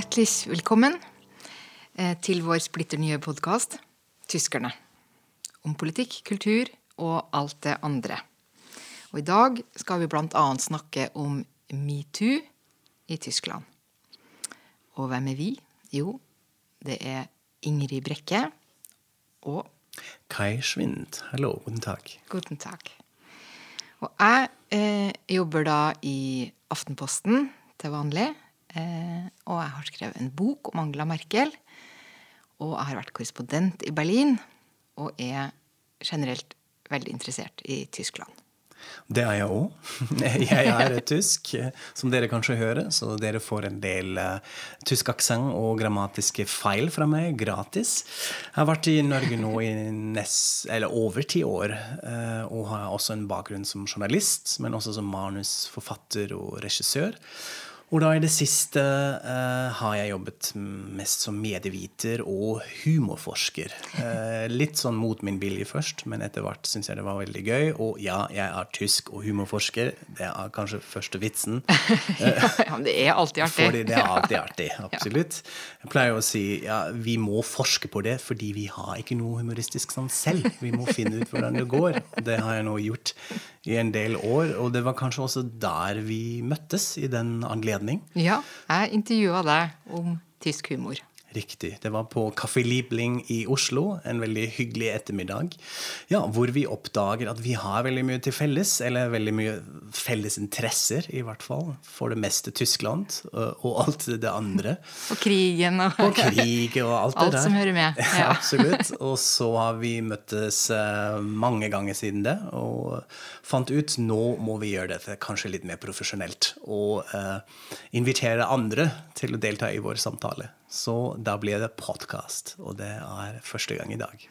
Hjertelig velkommen eh, til vår splitter nye podkast Tyskerne. Om politikk, kultur og alt det andre. Og i dag skal vi annet snakke om metoo i Tyskland. Og hvem er vi? Jo, det er Ingrid Brekke og Kai Schwind. Hallo, guten Tag. Guten Tag. Og jeg eh, jobber da i Aftenposten til vanlig. Eh, og jeg har skrevet en bok om Angela Merkel. Og jeg har vært korrespondent i Berlin og er generelt veldig interessert i Tyskland. Det er jeg òg. Jeg er tysk, som dere kanskje hører, så dere får en del uh, tysk aksent og grammatiske feil fra meg gratis. Jeg har vært i Norge nå i nest, over ti år, uh, og har også en bakgrunn som journalist, men også som manusforfatter og regissør. Og da i det siste uh, har jeg jobbet mest som medieviter og humorforsker. Uh, litt sånn mot min vilje først, men etter hvert syns jeg det var veldig gøy. Og ja, jeg er tysk og humorforsker. Det er kanskje første vitsen. ja, men det er alltid artig. Fordi det er alltid artig, absolutt. Jeg pleier å si ja, vi må forske på det, fordi vi har ikke noe humoristisk sånn selv. Vi må finne ut hvordan det går. Det har jeg nå gjort i en del år, og det var kanskje også der vi møttes i den anledning. Ja, jeg intervjua deg om tysk humor. Riktig. Det var på Kaffe Liebling i Oslo, en veldig hyggelig ettermiddag. Ja, Hvor vi oppdager at vi har veldig mye til felles, eller veldig mye felles interesser, i hvert fall. For det meste Tyskland og alt det andre. Og krigen og, og krig og alt, alt det der. som hører med. Ja. Absolutt. Og så har vi møttes mange ganger siden det, og fant ut nå må vi gjøre dette kanskje litt mer profesjonelt. Og uh, invitere andre til å delta i vår samtale. Så da blir det podkast, og det er første gang i dag.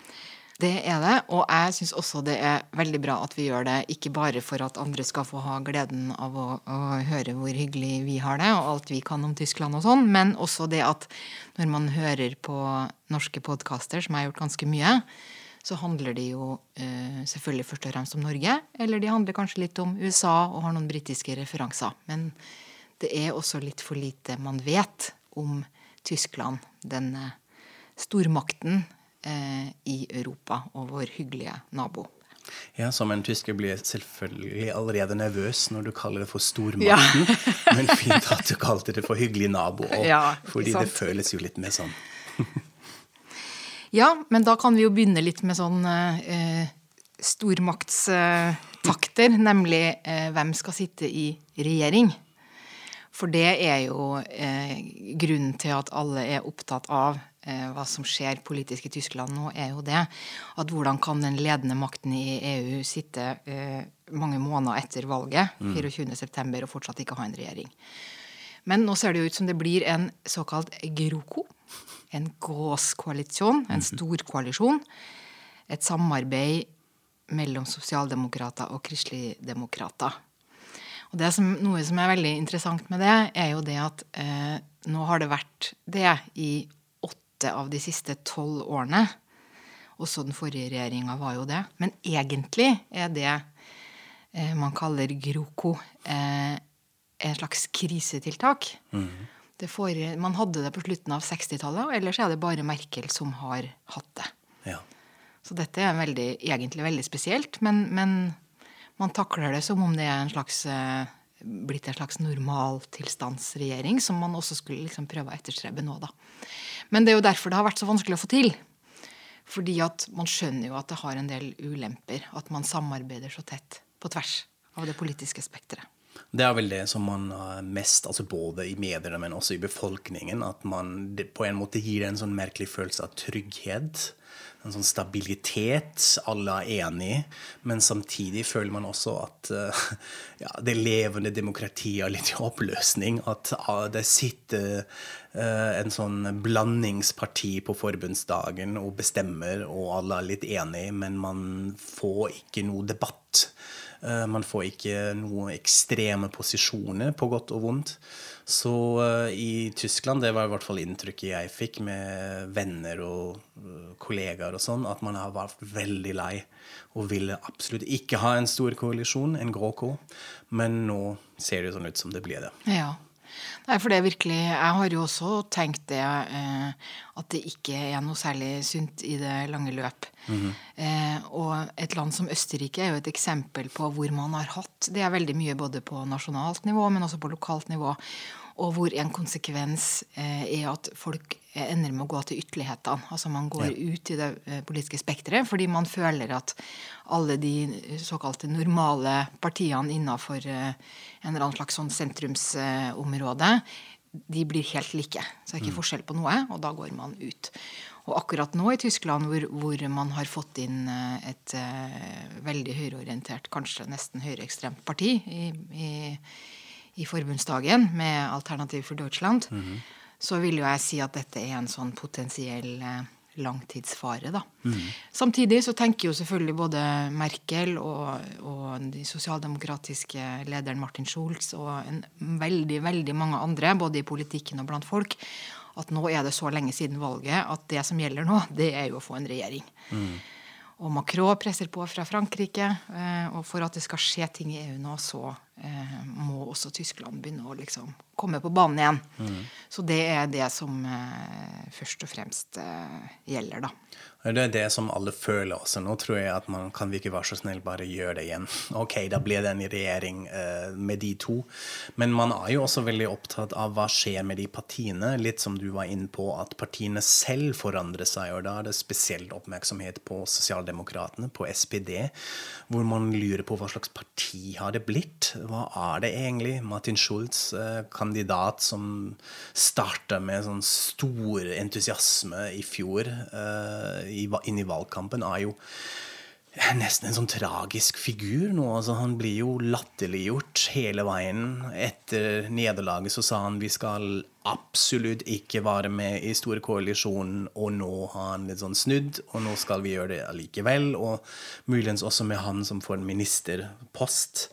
Det er det, og jeg syns også det er veldig bra at vi gjør det, ikke bare for at andre skal få ha gleden av å, å, høre hvor hyggelig vi har det, og alt vi kan om Tyskland og sånn, men også det at når man hører på norske podkaster, som jeg har gjort ganske mye, så handler de jo uh, selvfølgelig først og fremst om Norge, eller de handler kanskje litt om USA og har noen britiske referanser. Men det er også litt for lite man vet om Tyskland, den stormakten eh, i Europa og vår hyggelige nabo. Ja, Som en tysker blir jeg selvfølgelig allerede nervøs når du kaller det for stormakten. Ja. men fint at du kalte det for hyggelig nabo òg, ja, fordi det føles jo litt mer sånn. ja, men da kan vi jo begynne litt med sånn eh, stormaktstakter, nemlig eh, hvem skal sitte i regjering? For det er jo eh, grunnen til at alle er opptatt av eh, hva som skjer politisk i Tyskland nå, er jo det at hvordan kan den ledende makten i EU sitte eh, mange måneder etter valget, mm. 24.9., og fortsatt ikke ha en regjering. Men nå ser det jo ut som det blir en såkalt GROKO. En gåskoalisjon, en mm-hmm. stor koalisjon. Et samarbeid mellom sosialdemokrater og kristeligdemokrater. Og det som, noe som er veldig interessant med det, er jo det at eh, nå har det vært det i åtte av de siste tolv årene. Også den forrige regjeringa var jo det. Men egentlig er det eh, man kaller GROKO, eh, en slags krisetiltak. Mm. For, man hadde det på slutten av 60-tallet, og ellers er det bare Merkel som har hatt det. Ja. Så dette er veldig, egentlig veldig spesielt, men, men man takler det som om det er en slags, eh, blitt en slags normaltilstandsregjering, som man også skulle liksom prøve å etterstrebe nå, da. Men det er jo derfor det har vært så vanskelig å få til. Fordi at man skjønner jo at det har en del ulemper at man samarbeider så tett på tvers av det politiske spekteret. Det er vel det som man har mest, altså både i mediene, men også i befolkningen, at man på en måte gir en sånn merkelig følelse av trygghet en sånn stabilitet alle er enig i. Men samtidig føler man også at uh, ja, det levende demokratiet er litt i oppløsning. At uh, det sitter uh, en sånn blandingsparti på forbundsdagen og bestemmer, og alle er litt enige, men man får ikke noe debatt. Man får ikke noen ekstreme posisjoner, på godt og vondt. Så uh, i Tyskland, det var i hvert fall inntrykket jeg fikk med venner og uh, kollegaer og sånn, at man har vært veldig lei og ville absolutt ikke ha en stor koalisjon, en grå ko. Men nå ser det sånn ut som det blir det. Ja. Nei, for det er virkelig Jeg har jo også tenkt det eh, at det ikke er noe særlig sunt i det lange løp. Mm -hmm. eh, og et land som Østerrike er jo et eksempel på hvor man har hatt Det er veldig mye både på nasjonalt nivå, men også på lokalt nivå. Og hvor en konsekvens eh, er at folk ender med å gå til ytterlighetene. Altså man går ja. ut i det eh, politiske spekteret fordi man føler at alle de såkalte normale partiene innafor eh, en eller annen slags sånn sentrumsområde, de blir helt like. Så det er ikke mm. forskjell på noe, og da går man ut. Og akkurat nå i Tyskland, hvor, hvor man har fått inn et uh, veldig høyreorientert, kanskje nesten høyreekstremt parti i, i i forbundsdagen med Alternativ for Deutschland, mm -hmm. så vil jo jeg si at dette er en sånn potensiell eh, langtidsfare. Da. Mm. Samtidig så tenker jo selvfølgelig både Merkel og, og de sosialdemokratiske lederen Martin Schulz og en veldig, veldig mange andre, både i politikken og blant folk, at nå er det så lenge siden valget at det som gjelder nå, det er jo å få en regjering. Mm. Og Macron presser på fra Frankrike. Eh, og for at det skal skje ting i EU nå, så eh, må også Tyskland begynne å liksom komme på banen igjen. Mm. Så det er det som eh, først og fremst gjelder, da. Det er det som alle føler også. Nå tror jeg at man kan ikke være så snill bare gjøre det igjen. Ok, da blir det en regjering uh, med de to. Men man er jo også veldig opptatt av hva skjer med de partiene. Litt som du var inne på, at partiene selv forandrer seg. Og da er det spesielt oppmerksomhet på Sosialdemokratene, på SPD, hvor man lurer på hva slags parti har det blitt. Hva er det egentlig? Martin Schulz, uh, kandidat som starta med sånn stor entusiasme i fjor. Uh, inn i valgkampen, er jo nesten en sånn tragisk figur nå. Altså, han blir jo latterliggjort hele veien. Etter nederlaget så sa han vi skal absolutt ikke være med i store koalisjonen, og nå har han litt sånn snudd, og nå skal vi gjøre det allikevel. Og muligens også med han som får en ministerpost.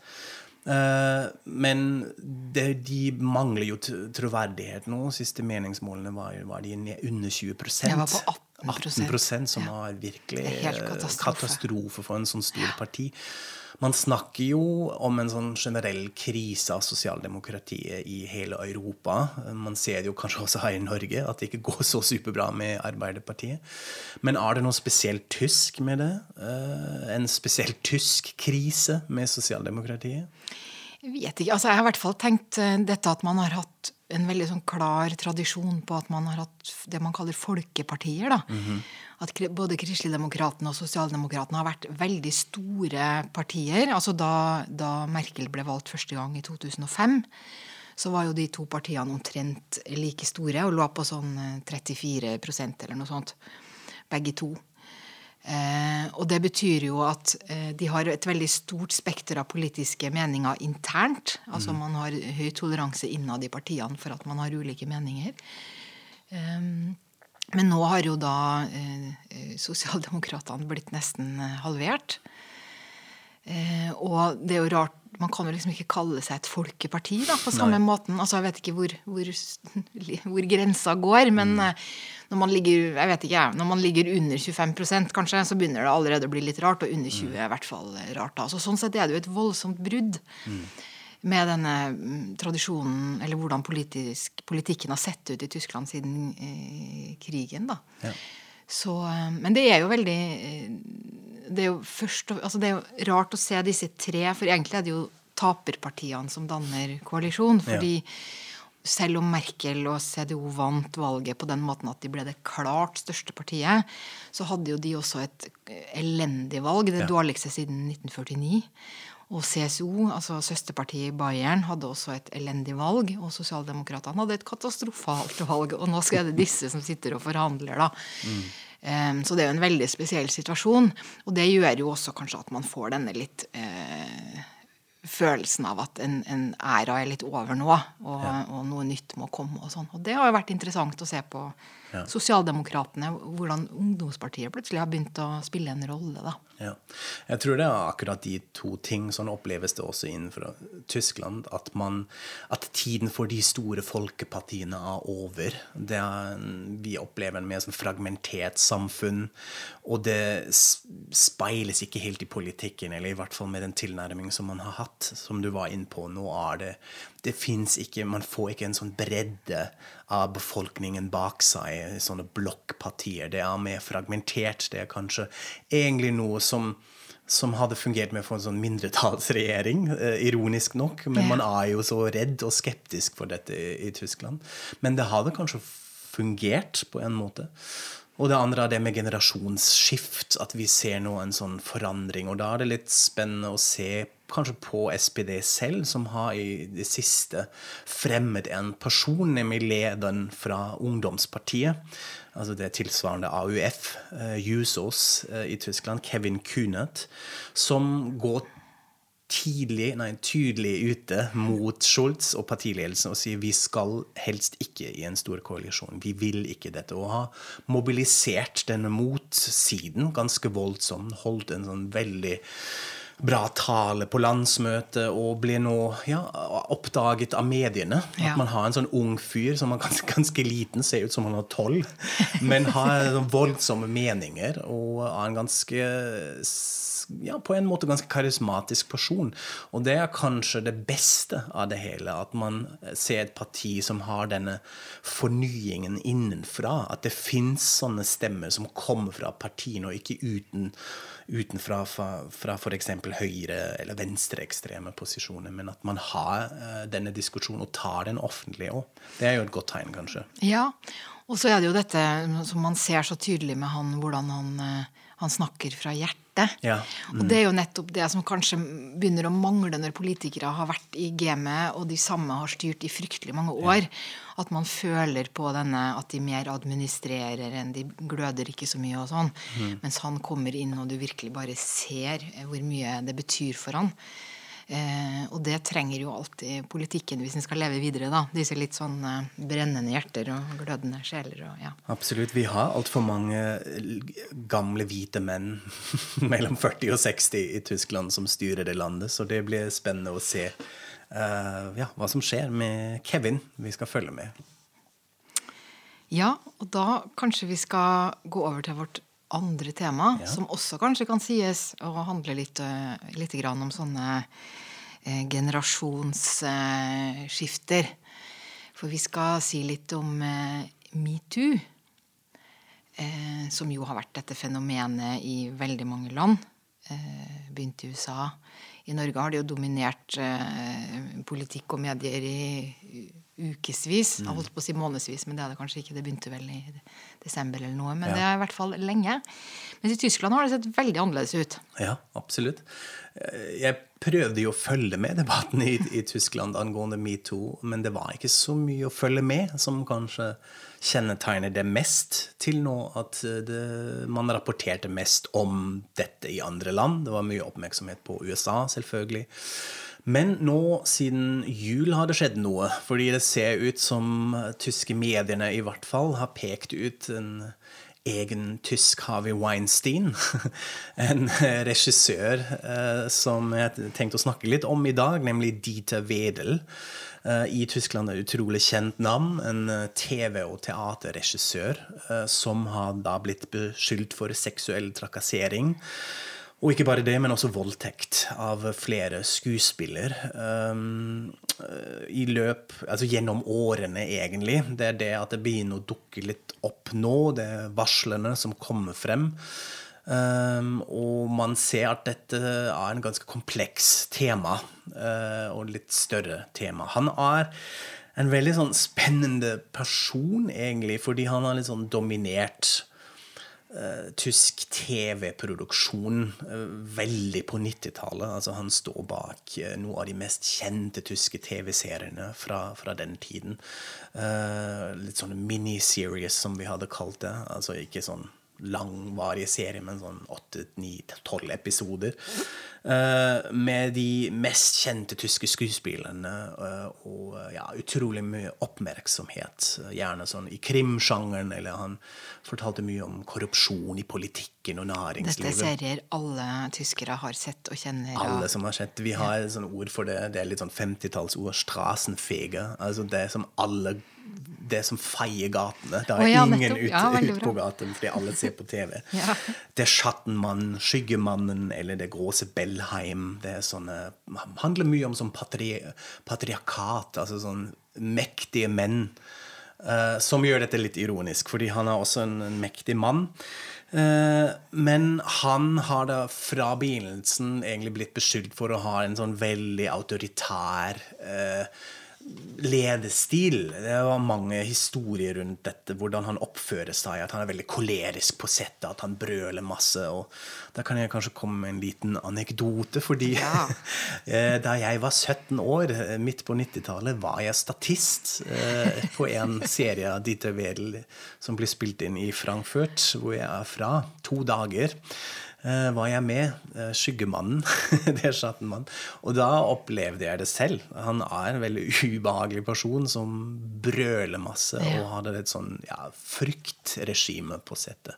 Uh, men det, de mangler jo troverdighet nå. Siste meningsmålene var, var de under 20 Jeg var på 18 18% som var virkelig katastrofe. katastrofe for en sånn stor parti. Man snakker jo om en sånn generell krise av sosialdemokratiet i hele Europa. Man ser det jo kanskje også her i Norge, at det ikke går så superbra med Arbeiderpartiet. Men er det noe spesielt tysk med det? Eh, en spesielt tysk krise med sosialdemokratiet? Jeg vet ikke. Altså, jeg har i hvert fall tenkt eh, dette at man har hatt en veldig sånn klar tradisjon på at man har hatt det man kaller folkepartier. da. Mm -hmm. At både Kristeligdemokratene og Sosialdemokratene har vært veldig store partier. altså da, da, Merkel ble valgt første gang i 2005, så var jo de to partiene omtrent like store og lå på sånn 34 eh, eller noe sånt, begge to. Eh, og det betyr jo at eh, de har et veldig stort spekter av politiske meninger internt. Altså mm. man har høy toleranse innad i partiene for at man har ulike meninger. Eh, men nå har jo da eh, eh, sosialdemokratene blitt nesten eh, halvert. og det er jo rart man kan jo liksom ikke kalle seg et folkeparti da, på samme Nei. måten. Altså, Jeg vet ikke hvor, hvor, hvor grensa går, men mm. Eh, når man ligger ikke, når man ligger under 25% kanskje, så begynner det allerede å bli litt rart. Og under 20 mm. er i hvert fall rart. da. Så Sånn sett er det jo et voldsomt brudd mm. med denne mm, tradisjonen, eller hvordan politisk, politikken har sett ut i Tyskland siden eh, krigen. da. Ja. Så, eh, men det er jo veldig eh, det er jo først, altså det er jo rart å se disse tre, for egentlig er det jo taperpartiene som danner koalisjon. fordi ja. selv om Merkel og CDO vant valget på den måten at de ble det klart største partiet, så hadde jo de også et elendig valg, det ja. dårligste siden 1949. Og CSO, altså søsterpartiet i Bayern, hadde også et elendig valg. Og sosialdemokratene hadde et katastrofalt valg. Og nå skal det disse som sitter og forhandler, da. Mm. Så det er jo en veldig spesiell situasjon. Og det gjør jo også kanskje at man får denne litt eh, følelsen av at en, en, æra er litt over nå, og, ja. og, noe nytt må komme. Og sånn. Og det har jo vært interessant å se på ja. Sosialdemokratene, hvordan ungdomspartiet plutselig har begynt å spille en rolle. da. Ja. Jeg tror det er akkurat de to ting. Sånn oppleves det også innenfor Tyskland. At, man, at tiden for de store folkepartiene er over. Er, vi opplever en mer sånn fragmentert samfunn. Og det speiles ikke helt i politikken, eller i hvert fall med den tilnærmingen som man har hatt. som du var inne på, nå er det det fins ikke Man får ikke en sånn bredde av befolkningen bak seg, sånne blokkpartier. Det er mer fragmentert. Det er kanskje egentlig noe som som hadde fungert med for en sånn mindretallsregjering, eh, ironisk nok. Men man er jo så redd og skeptisk for dette i, i Tyskland. Men det hadde kanskje fungert på en måte. Og det andre er det med generasjonsskift, at vi ser nå en sånn forandring. Og da er det litt spennende å se kanskje på SPD selv, som har i det siste fremmet en person, nemlig lederen fra ungdomspartiet. Altså det tilsvarende AUF, eh, Jusos uh, i Tyskland, Kevin Kunert, som går tidlig, nei, tydelig ute mot Scholz og partiledelsen og sier vi skal helst ikke i en stor koalisjon. Vi vil ikke dette. Og har mobilisert denne motsiden ganske voldsomt. Holdt en sånn veldig bra tale på landsmøtet og blir nå ja, oppdaget av mediene. Ja. At man har en sånn ung fyr som er ganske, ganske liten, ser ut som han er tolv, men har voldsomme meninger og er en ganske ja, på en måte ganske karismatisk person. Og det er kanskje det beste av det hele. At man ser et parti som har denne fornyingen innenfra. At det fins sånne stemmer som kommer fra partiene, og ikke uten, utenfra fra, fra f.eks. høyre- eller venstreekstreme posisjoner. Men at man har uh, denne diskusjonen og tar den offentlig òg. Det er jo et godt tegn, kanskje. Ja, og så er det jo dette som man ser så tydelig med han, hvordan han, eh, han snakker fra hjertet hjertet. Ja. Mm. Og det er jo nettopp det som kanskje begynner å mangle når politikere har vært i gamet, og de samme har styrt i fryktelig mange år. Ja. At man føler på denne at de mer administrerer enn de gløder ikke så mye og sånn. Mm. Mens han kommer inn, og du virkelig bare ser hvor mye det betyr for han. Eh, og det trenger jo alltid politikken hvis den skal leve videre. da, Disse litt sånn eh, brennende hjerter og glødende sjeler. Og, ja. Absolutt. Vi har altfor mange gamle hvite menn mellom 40 og 60 i Tyskland som styrer det landet, så det blir spennende å se eh, ja, hva som skjer med Kevin. Vi skal følge med. Ja, og da kanskje vi skal gå over til vårt andre tema, ja. som også kanskje kan sies å handle litt, uh, litt om sånne eh, generasjonsskifter. Eh, For vi skal si litt om metoo, som jo har vært dette fenomenet i veldig mange land. begynte i USA. I Norge har det jo dominert politikk og medier i ukevis. Jeg holdt på å si månedsvis, men det hadde kanskje ikke. Det begynte vel i desember eller noe. Men ja. det er i hvert fall lenge. Men i Tyskland har det sett veldig annerledes ut. Ja, absolutt. Jeg prøvde jo å følge med debatten i, i Tyskland angående metoo, men det var ikke så mye å følge med som kanskje kjennetegner det mest til nå. At det, man rapporterte mest om dette i andre land. Det var mye oppmerksomhet på USA, selvfølgelig. Men nå siden jul har det skjedd noe. Fordi det ser ut som tyske mediene i hvert fall har pekt ut en egen tysk Harvey Weinstein. En regissør eh, som jeg tenkte å snakke litt om i dag, nemlig Dieter Wedel. Eh, I Tyskland er utrolig kjent navn. En eh, TV- og teaterregissør som har da blitt beskyldt for seksuell trakassering. Og ikke bare det, men også voldtekt av flere skuespiller. Um, I løp Altså gjennom årene, egentlig. Det er det at det begynner å dukke litt opp nå. Det er varslene som kommer frem. Um, og man ser at dette er en ganske kompleks tema, uh, og litt større tema. Han er en veldig sånn spennende person, egentlig, fordi han har litt sånn dominert tysk TV-produksjon uh, veldig på 90-tallet. Altså, han står bak uh, noe av de mest kjente tyske TV-seriene fra, fra, den tiden. litt sånne miniseries, som vi hadde kalt det. Altså ikke sånn langvarige serie med sånn åtte, ni, tolv episoder. Uh, med de mest kjente tyske skuespillerne uh, og uh, ja, utrolig mye oppmerksomhet. Gjerne sånn i krimsjangeren, eller han fortalte mye om korrupsjon i politikken og næringslivet. Dette serier alle tyskere har sett og kjenner. Alle som har sett. Vi har et sånt ord for det. Det er litt sånn 50-tallsord. Strasenfeger. Altså det som alle det som feier gatene. Det er oh, ja, ingen ute Ja, ut på gaten fordi alle ser på TV. Ja. Det er Schattenmannen, Skyggemannen eller Det gråse Bellheim. Det sånne, handler mye om sånn patri, patriarkat, altså sånn mektige menn. Uh, som gjør dette litt ironisk, fordi han er også en, en mektig mann. Uh, men han har da fra begynnelsen egentlig blitt beskyldt for å ha en sånn veldig autoritær eh, ledestil. Det var mange historier rundt dette, hvordan han oppfører seg, at han er veldig kolerisk på settet, at han brøler masse. og Da kan jeg kanskje komme med en liten anekdote, fordi Ja. eh, da jeg var 17 år, eh, midt på 90-tallet, var jeg statist eh, på en serie av Dieter Wedel som ble spilt inn i Frankfurt, hvor jeg er fra. To dager var jeg med. eh, Skyggemannen. det er mann. Og da opplevde jeg det selv. Han er en veldig ubehagelig person som brøler masse og hadde et sånn ja, fryktregime på settet.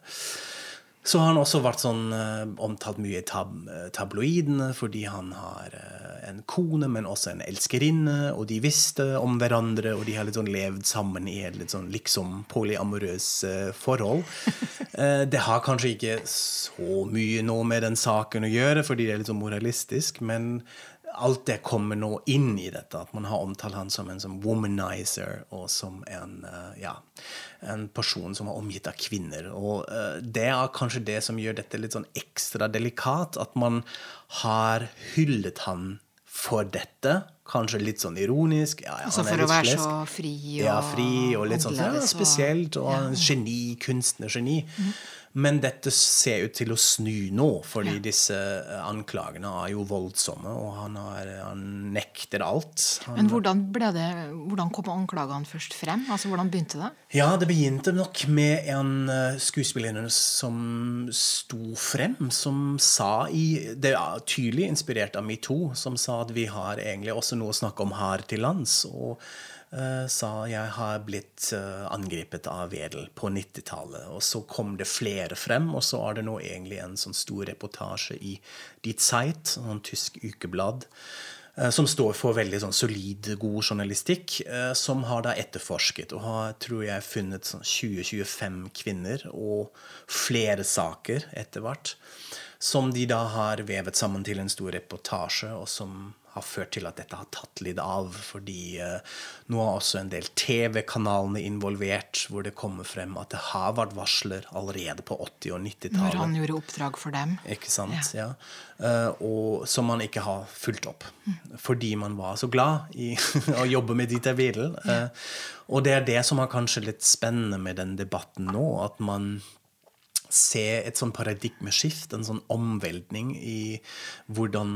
Så har han også vært sånn eh, omtalt mye i tab tabloidene fordi han har eh, en kone, men også en elskerinne, og de visste om hverandre, og de har litt sånn levd sammen i et litt sånn liksom polyamorøs eh, forhold. Eh, det har kanskje ikke så mye nå med den saken å gjøre, fordi det er litt sånn moralistisk, men alt det kommer nå inn i dette. At man har omtalt han som en som womanizer og som en, eh, ja, en person som er omgitt av kvinner. Og eh, det er kanskje det som gjør dette litt sånn ekstra delikat. At man har hyllet han for dette. Kanskje litt sånn ironisk. Ja, ja, Altså for å være slesk. så fri og Ja, fri og litt sånn ja, spesielt. Og Ja. geni, kunstnergeni. Men dette ser ut til å snu nå, fordi disse eh, anklagene er jo voldsomme, og han, har, han nekter alt. Han, Men hvordan, det, hvordan kom anklagene først frem? Altså Hvordan begynte det? ja, det begynte nok med en eh, skuespiller som sto frem, som sa i Det er tydelig inspirert av metoo, som sa at vi har egentlig også noe å snakke om her til lands. og sa jeg har blitt eh, angrepet av Wedel på 90-tallet. Og så kom det flere frem, og så er det nå egentlig en sånn stor reportasje i Die Zeit, en tysk ukeblad, eh, som står for veldig sånn solid, god journalistikk, eh, som har da etterforsket og har, tror jeg, funnet sånn 20-25 kvinner og flere saker etter hvert, som de da har vevet sammen til en stor reportasje, og som har ført til at dette har tatt litt av, fordi eh, nå er også en del TV-kanalene involvert, hvor det kommer frem at det har vært varsler allerede på 80- og 90-tallet. Når han gjorde oppdrag for dem? Ikke sant? Ja. Eh, og som man ikke har fulgt opp. Fordi man var så glad i å jobbe med Dieter Wedel. Eh, og det er det som er kanskje litt spennende med den debatten nå, at man ser et sånn paradigmeskift, en sånn omveltning i hvordan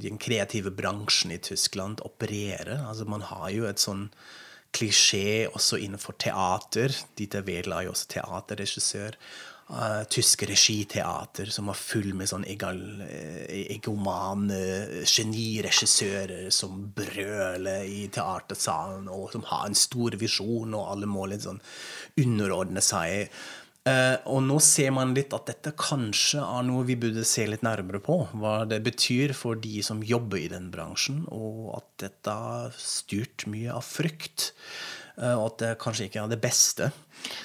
den kreative bransjen i Tyskland opererer. Altså Man har jo et sånn klisjé også innenfor teater. Dieter Wedel er jo også teaterregissør. Uh, tyske regiteater som var full med sånn egal, eh, egomane geniregissører som brøler i teatersalen, og som har en stor visjon, og alle må litt sånn underordne seg. Eh, og nå ser man litt at dette kanskje er noe vi burde se litt nærmere på. Hva det betyr for de som jobber i den bransjen, og at dette er styrt mye av frykt. eh, Og at det kanskje ikke er det beste.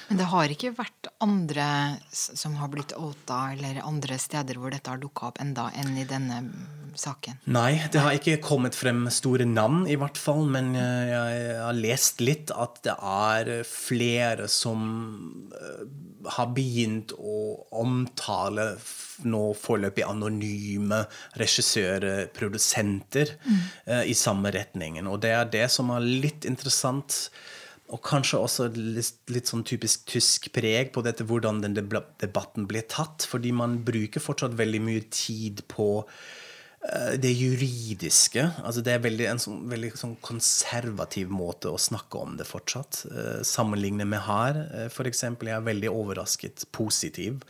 Men det har ikke vært andre som har blitt outa, eller andre steder hvor dette har dukka opp enda enn i denne saken? Nei, det har ikke kommet frem store navn, i hvert fall. Men eh, jeg har lest litt at det er flere som eh, har begynt å omtale nå foreløpig anonyme regissører, produsenter, mm. i samme retningen. Og det er det som er litt interessant. Og kanskje også litt, litt sånn typisk tysk preg på dette, hvordan den debatten blir tatt. Fordi man bruker fortsatt veldig mye tid på det juridiske. Altså det er veldig, en sånn, veldig sånn konservativ måte å snakke om det fortsatt. Uh, Sammenlignet med her, uh, f.eks. Jeg er veldig overrasket positiv.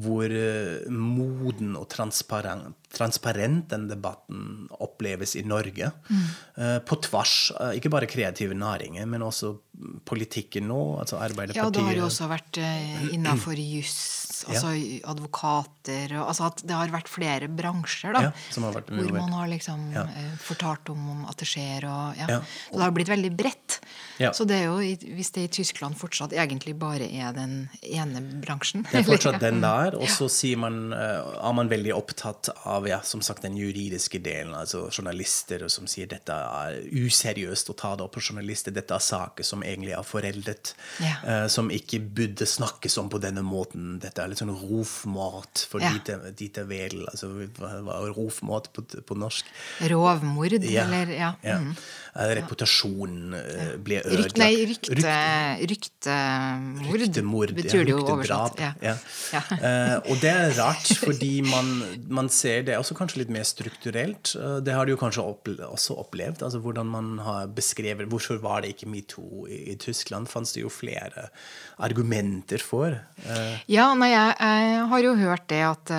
Hvor eh, moden og transparent, transparent den debatten oppleves i Norge. Mm. på tvers, eh, ikke bare kreative næringer, men også politikken nå. altså Arbeiderpartiet. Ja, det har jo også vært eh, innafor juss, altså advokater og, altså at Det har vært flere bransjer da, Ja, som har vært hvor man har liksom Ja. eh, fortalt om, om at det skjer. Og, ja. Ja. Så det har blitt veldig bredt. Ja. Så det er jo, hvis det i Tyskland fortsatt egentlig bare er den ene bransjen Det er fortsatt eller- den der, og så man, eh, er man veldig opptatt av ja, som sagt, den juridiske delen. altså Journalister som sier dette er useriøst å ta det opp på journalister. Dette er saker som egentlig er foreldet, Ja. eh, som ikke burde snakkes om på denne måten. Dette er litt sånn rofmat for Ja. dit, Dieter vel. Altså, hva er rofmat på, på norsk? Rovmord, eller ja. ja. mm. Eh, Reputasjonen ble Ryk, ødelagt. nei, rykte, rykte, ryktemord Ryktemord, betyr det jo oversatt. Ja. Ja. Ja. uh, og det er rart, fordi man, man ser det også kanskje litt mer strukturelt. Uh, det har du jo kanskje opple også opplevd. altså Hvordan man har beskrevet Hvorfor var det ikke metoo i, i Tyskland? Fantes det jo flere argumenter for. Uh. Ja, nei, jeg, jeg har jo hørt det at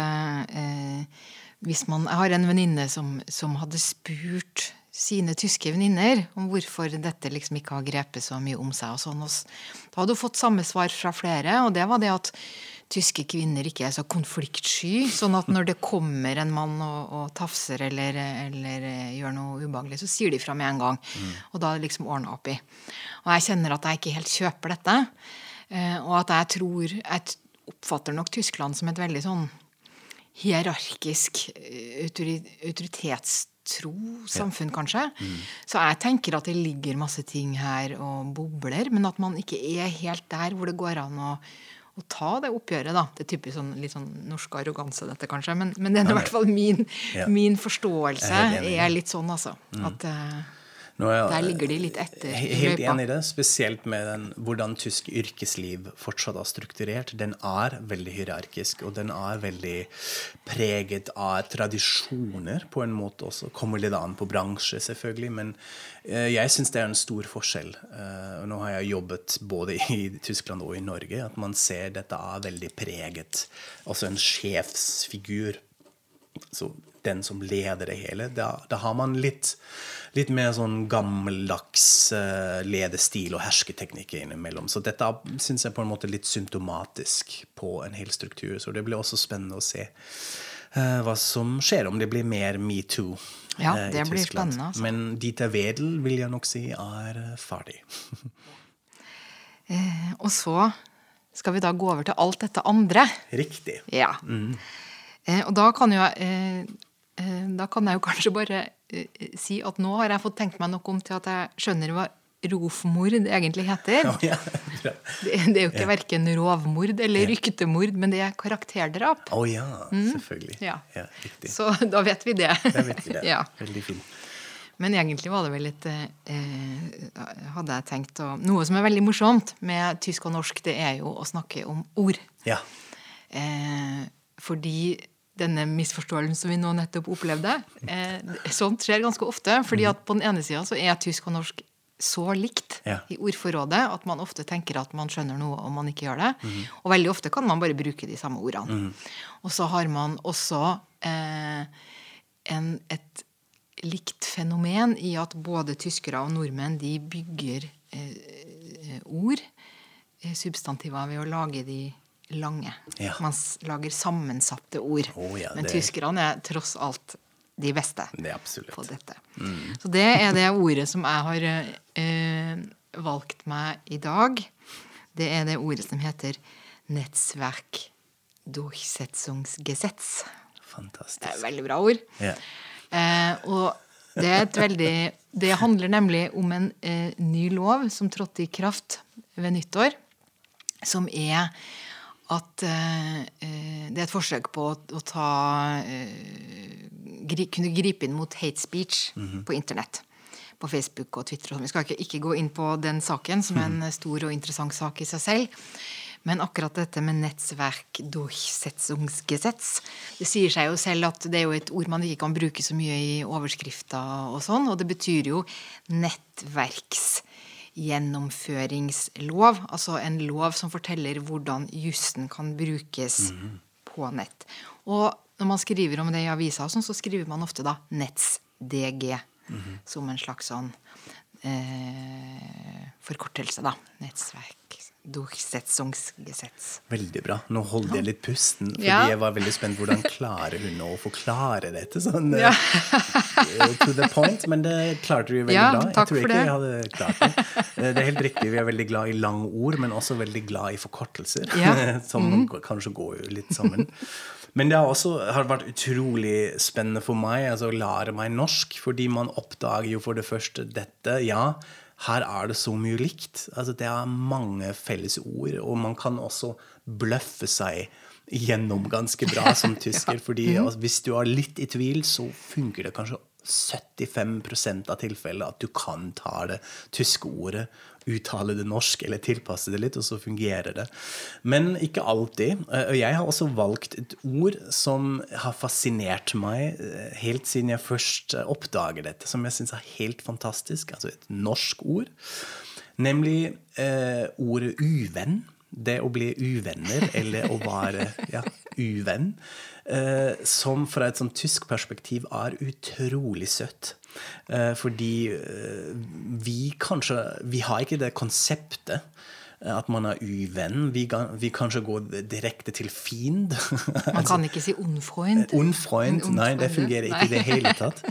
hvis man Jeg har en venninne som, som hadde spurt sine tyske venninner om hvorfor dette liksom ikke har grepet så mye om seg. og sånn. Da hadde hun fått samme svar fra flere, og det var det at tyske kvinner ikke er så konfliktsky. Sånn at når det kommer en mann og, og tafser eller, eller gjør noe ubehagelig, så sier de fra med en gang. Og da er det liksom ordna opp i. Og jeg kjenner at jeg ikke helt kjøper dette. Eh, og at jeg tror Jeg oppfatter nok Tyskland som et veldig sånn hierarkisk, eh, autoritetstro samfunn, kanskje. Så jeg tenker at det ligger masse ting her og bobler, men at man ikke er helt der hvor det går an å, å ta det oppgjøret, da. Det er typisk sånn, litt sånn norsk arroganse, dette, kanskje. Men, men det er i hvert fall min, Ja. min forståelse er er litt sånn, altså. At eh, nå er jeg- der ligger de litt etter Helt enig i det, spesielt med den, hvordan tysk yrkesliv fortsatt er strukturert. Den er veldig hierarkisk, og den er veldig preget av tradisjoner på en måte også. Kommer litt an på bransje, selvfølgelig, men eh, jeg syns det er en stor forskjell. Eh, nå har jeg jobbet både i Tyskland og i Norge, at man ser dette er veldig preget. Altså en sjefsfigur så den som leder det hele. Da, da har man litt, litt mer sånn gammeldags eh, ledestil og hersketeknikker innimellom. Så dette syns jeg på en måte litt symptomatisk på en hel struktur. Så det blir også spennende å se eh, hva som skjer, om det blir mer metoo. Ja, eh, i det blir Tyskland. spennende, altså. Men Dieter Wedel vil jeg nok si er ferdig. Eh, og så skal vi da gå over til alt dette andre. Riktig. Ja. Eh, og da kan, jo, eh, eh, da kan jeg jo kanskje bare si at nå har jeg fått tenkt meg noe om til at jeg skjønner hva rovmord egentlig heter. Å, ja. Det, det er jo ikke verken rovmord eller ryktemord, men det er karakterdrap. Å ja, selvfølgelig. Mm. Ja. ja. Så da vet vi det. Da vet vi det. ja. Veldig fint. Men egentlig var det vel litt eh, Hadde jeg tenkt å Noe som er veldig morsomt med tysk og norsk, det er jo å snakke om ord. Ja. Eh, fordi denne misforståelsen som vi nå nettopp opplevde, eh, sånt skjer ganske ofte. fordi at på den ene sida så er tysk og norsk så likt Ja. i ordforrådet at man ofte tenker at man skjønner noe om man ikke gjør det. Og veldig ofte kan man bare bruke de samme ordene. Og så har man også eh, en, et likt fenomen i at både tyskere og nordmenn de bygger eh, ord, eh, substantiver, ved å lage de lange. Ja. Man lager sammensatte ord. Oh, ja, Men det- tyskerne er tross alt de beste Det på dette. Så det er det ordet som jeg har eh, valgt meg i dag. Det er det ordet som heter Netzwerk Durchsetzungsgesetz. Det er et veldig bra ord. Ja. Eh, og det er et veldig Det handler nemlig om en eh, ny lov som trådte i kraft ved nyttår, som er at eh, eh, det er et forsøk på å, ta eh, Kunne gripe inn mot hate speech på internett. På Facebook og Twitter. og sånn. Vi skal ikke, ikke gå inn på den saken, som er en stor og interessant sak i seg selv. Men akkurat dette med Netzwerk Durchsetzungsgesetz Det sier seg jo selv at det er jo et ord man ikke kan bruke så mye i overskrifter og sånn, og det betyr jo nettverksgjennomføringslov. Altså en lov som forteller hvordan jussen kan brukes på nett. Og når man skriver om det i avisa, sånn, så skriver man ofte da NettsDG som en slags sånn eh, forkortelse, da. Nettverk Durchsetzungsgesetz. Veldig bra. Nå holdt jeg litt pusten, fordi Ja. jeg var veldig spent hvordan klarer hun å forklare dette sånn Ja. eh, to the point. Men det klarte du veldig Ja, bra. Jeg tror ikke det. jeg hadde klart det. Eh, Det er helt riktig, vi er veldig glad i lange ord, men også veldig glad i forkortelser. Ja. Mm. Kanskje går jo litt sammen. Men det har også har vært utrolig spennende for meg altså å lære meg norsk, fordi man oppdager jo for det første dette. Ja, her er det så mye likt. Altså Det er mange felles ord, og man kan også bløffe seg gjennom ganske bra som tysker. fordi altså, hvis du er litt i tvil, så funker det kanskje 75 av tilfellet at du kan ta det tyske ordet, uttale det norsk eller tilpasse det litt, og så fungerer det. Men ikke alltid. Eh, Og jeg har også valgt et ord som har fascinert meg eh, helt siden jeg først eh, oppdager dette, som jeg syns er helt fantastisk. Altså et norsk ord. Nemlig eh, ordet uvenn. Det å bli uvenner, eller å være ja, uvenn. Eh, som fra et sånn tysk perspektiv er utrolig søtt. Eh, fordi eh, vi kanskje Vi har ikke det konseptet at man er uvenn. Vi, vi kanskje går direkte til fiend. Man kan ikke si unfreund. Unfreund. Nei, det fungerer ikke i det hele tatt.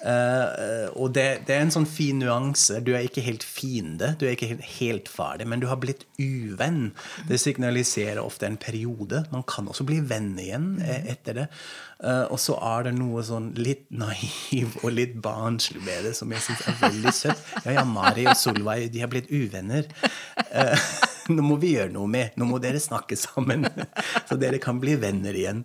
Uh, og det, det er en sånn fin nuanse. Du er ikke helt fiende, du er ikke helt, helt ferdig, men du har blitt uvenn. Det signaliserer ofte en periode. Man kan også bli venn igjen eh, etter det. Eh, og så er det noe sånn litt naiv og litt barnslig med det som jeg syns er veldig søtt. Ja, ja, Mari og Solveig, de har blitt uvenner. Eh, nå må vi gjøre noe med. Nå må dere snakke sammen, så dere kan bli venner igjen.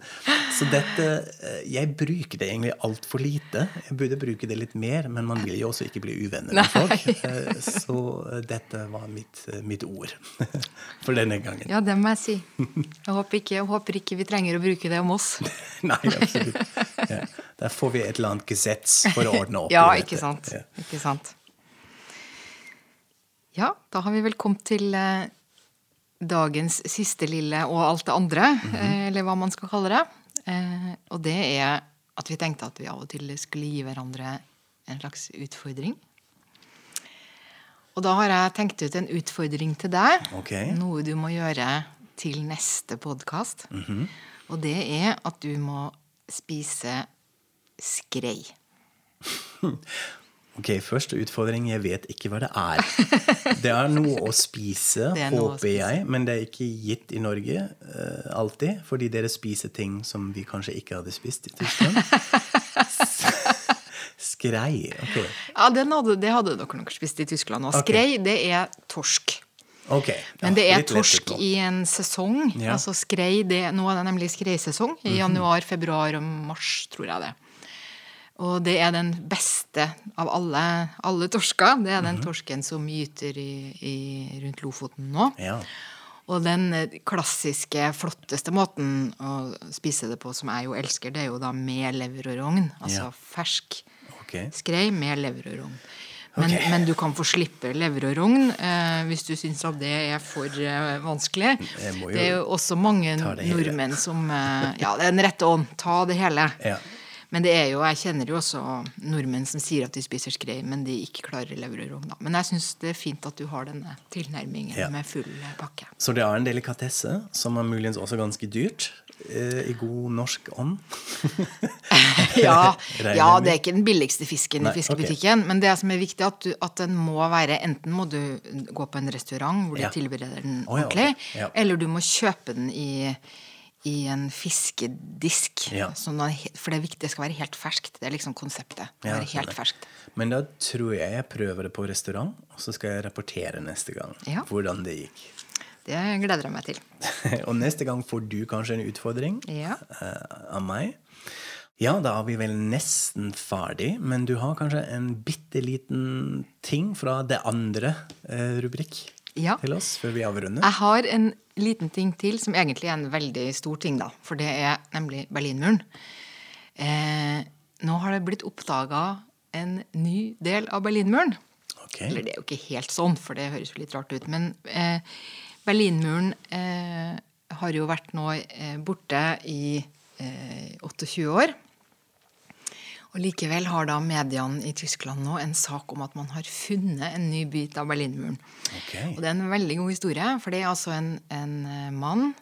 Så dette eh, Jeg bruker det egentlig altfor lite. Jeg burde bruke det litt mer, men man vil jo også ikke bli uvenner med folk. Eh, Så eh, dette var mitt, mitt ord for denne gangen. Ja, det må jeg si. Jeg håper ikke, jeg håper ikke vi trenger å bruke det om oss. Nei, absolutt. Ja. Der får vi et eller annet gesets for å ordne opp Ja, i dette. ikke sant. Ja. Ikke sant. Ja, da har vi vel kommet til dagens siste lille og alt det andre, mm -hmm. eller hva man skal kalle det. Eh, og det er at vi tenkte at vi av og til skulle gi hverandre en slags utfordring. Og da har jeg tenkt ut en utfordring til deg. Okay. Noe du må gjøre til neste podkast. Mhm. Og det er at du må spise skrei. Ok, Første utfordring. Jeg vet ikke hva det er. Det er noe å spise, er å håper jeg, men det er ikke gitt i Norge uh, alltid. Fordi dere spiser ting som vi kanskje ikke hadde spist i Tyskland. Skrei. Ok. Ja, den hadde, Det hadde dere nok spist i Tyskland. òg. Skrei, skrei, det er torsk. Ok. Men det er torsk i en sesong. Ja. Altså skrei, det, Nå er det nemlig skreisesong. I januar, februar og mars, tror jeg det. Og det er den beste av alle, alle torsker. Det er den torsken som gyter i, i, rundt Lofoten nå. Ja. Og den eh, klassiske, flotteste måten å spise det på, som jeg jo elsker, det er jo da med lever og rogn. Altså Ja. fersk okay. skrei med lever og rogn. Men, okay. men du kan få slippe lever og rogn eh, hvis du syns at det er for eh, vanskelig. Det er jo også mange nordmenn som eh, Ja, det er en rette ånd. Ta det hele. Ja. Men det er jo, jeg kjenner jo også nordmenn som sier at de spiser skrei, men de ikke klarer lever og rogn. da. Men jeg syns det er fint at du har denne tilnærmingen Ja. med full pakke. Så det er en delikatesse som er muligens også ganske dyrt, eh, i god norsk ånd. Ja, ja, det er ikke den billigste fisken Nei, i fiskebutikken. Men det som er viktig, er at, du, at den må være Enten må du gå på en restaurant hvor de Ja. tilbereder den oh, ja, ok. ordentlig, Ja. eller du må kjøpe den i, i en fiskedisk. Ja. At, for det er viktig, det skal være helt ferskt. Det er liksom konseptet. Det Ja, være helt ferskt. Men da tror jeg jeg prøver det på restaurant, og så skal jeg rapportere neste gang Ja. hvordan det gikk. Det gleder jeg meg til. og neste gang får du kanskje en utfordring Ja. uh, av meg. Ja, da er vi vel nesten ferdig, men du har kanskje en bitte liten ting fra det andre uh, rubrikk Ja. til oss før vi avrunder? Jeg har en liten ting til som egentlig er en veldig stor ting, da. For det er nemlig Berlinmuren. Eh, nå har det blitt oppdaga en ny del av Berlinmuren. Okay. Eller det er jo ikke helt sånn, for det høres jo litt rart ut. Men eh, Berlinmuren eh, har jo vært nå eh, borte i eh, 28 år. Og Likevel har da mediene i Tyskland nå en sak om at man har funnet en ny bit av Berlinmuren. Okay. Og Det er en veldig god historie, for det er altså en, en eh, mann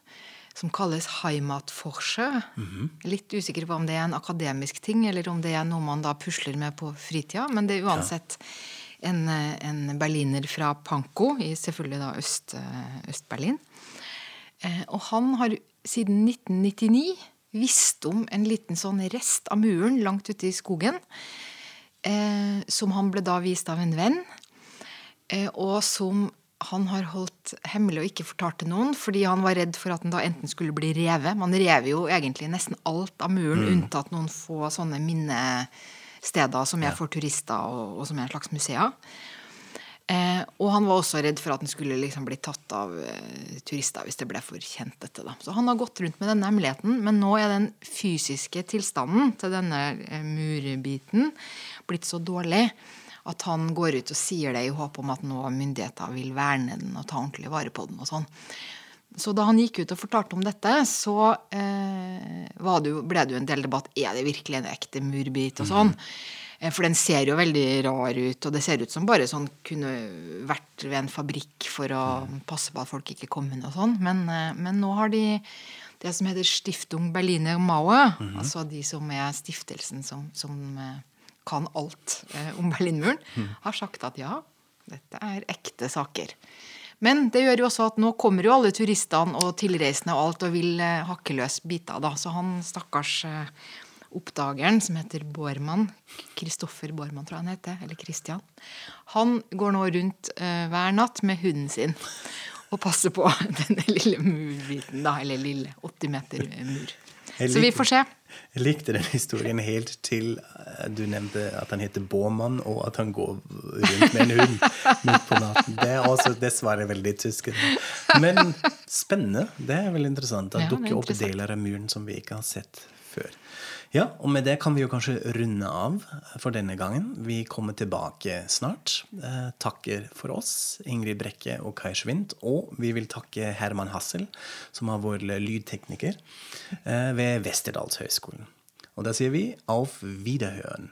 som kalles Heimatforscher. Mm -hmm. Litt usikker på om det er en akademisk ting, eller om det er noe man da pusler med på fritida. Men det er uansett ja. en, eh, en, berliner fra Panko, i selvfølgelig da eh, Øst-Berlin. Øst eh, og han har siden 1999 visste om en liten sånn rest av muren langt ute i skogen. Eh, som han ble da vist av en venn. Eh, og som han har holdt hemmelig og ikke fortalt til noen, fordi han var redd for at den da enten skulle bli revet. Man rever jo egentlig nesten alt av muren, mm. unntatt noen få sånne minnesteder som er for turister, og, og som er en slags museer. Eh, og han var også redd for at den skulle liksom bli tatt av eh, turister hvis det ble for kjent. dette da. Så han har gått rundt med denne hemmeligheten, men nå er den fysiske tilstanden til denne eh, murbiten blitt så dårlig at han går ut og sier det i håp om at nå myndigheter vil verne den og ta ordentlig vare på den. og sånn. Så da han gikk ut og fortalte om dette, så eh, det jo, ble det jo en del debatt. Er det virkelig en ekte murbit? og sånn. Mm. Eh, for den ser jo veldig rar ut, og det ser ut som bare sånn kunne vært ved en fabrikk for å passe på at folk ikke kom inn og sånn. Men, eh, men, nå har de det som heter Stiftung Berliner Mauer, mm -hmm. altså de som er stiftelsen som, som eh, kan alt om Berlinmuren, mm. har sagt at ja, dette er ekte saker. Men det gjør jo også at nå kommer jo alle turistene og tilreisende og alt og vil hakke løs biter. da, Så han stakkars oppdageren, som heter Bormann, Kristoffer Bormann, tror jeg han heter, eller Christian, han går nå rundt uh, hver natt med hunden sin og passer på denne lille murbiten, da, eller lille 80 meter mur. Så vi får se. Jeg likte den historien helt til eh, du nevnte at han heter Bormann, og at han går rundt med en hund midt på natten. Det er også dessverre veldig tysk. Men spennende. Det er veldig interessant. Ja, dukker opp deler av muren som vi ikke har sett før. Ja, og med det kan vi jo kanskje runde av for denne gangen. Vi kommer tilbake snart. Eh, takker for oss, Ingrid Brekke og Kai Schwint. Og vi vil takke Herman Hassel, som er vår lydtekniker eh, ved Westerdalshøgskolen. Og da sier vi auf Wiederhøren.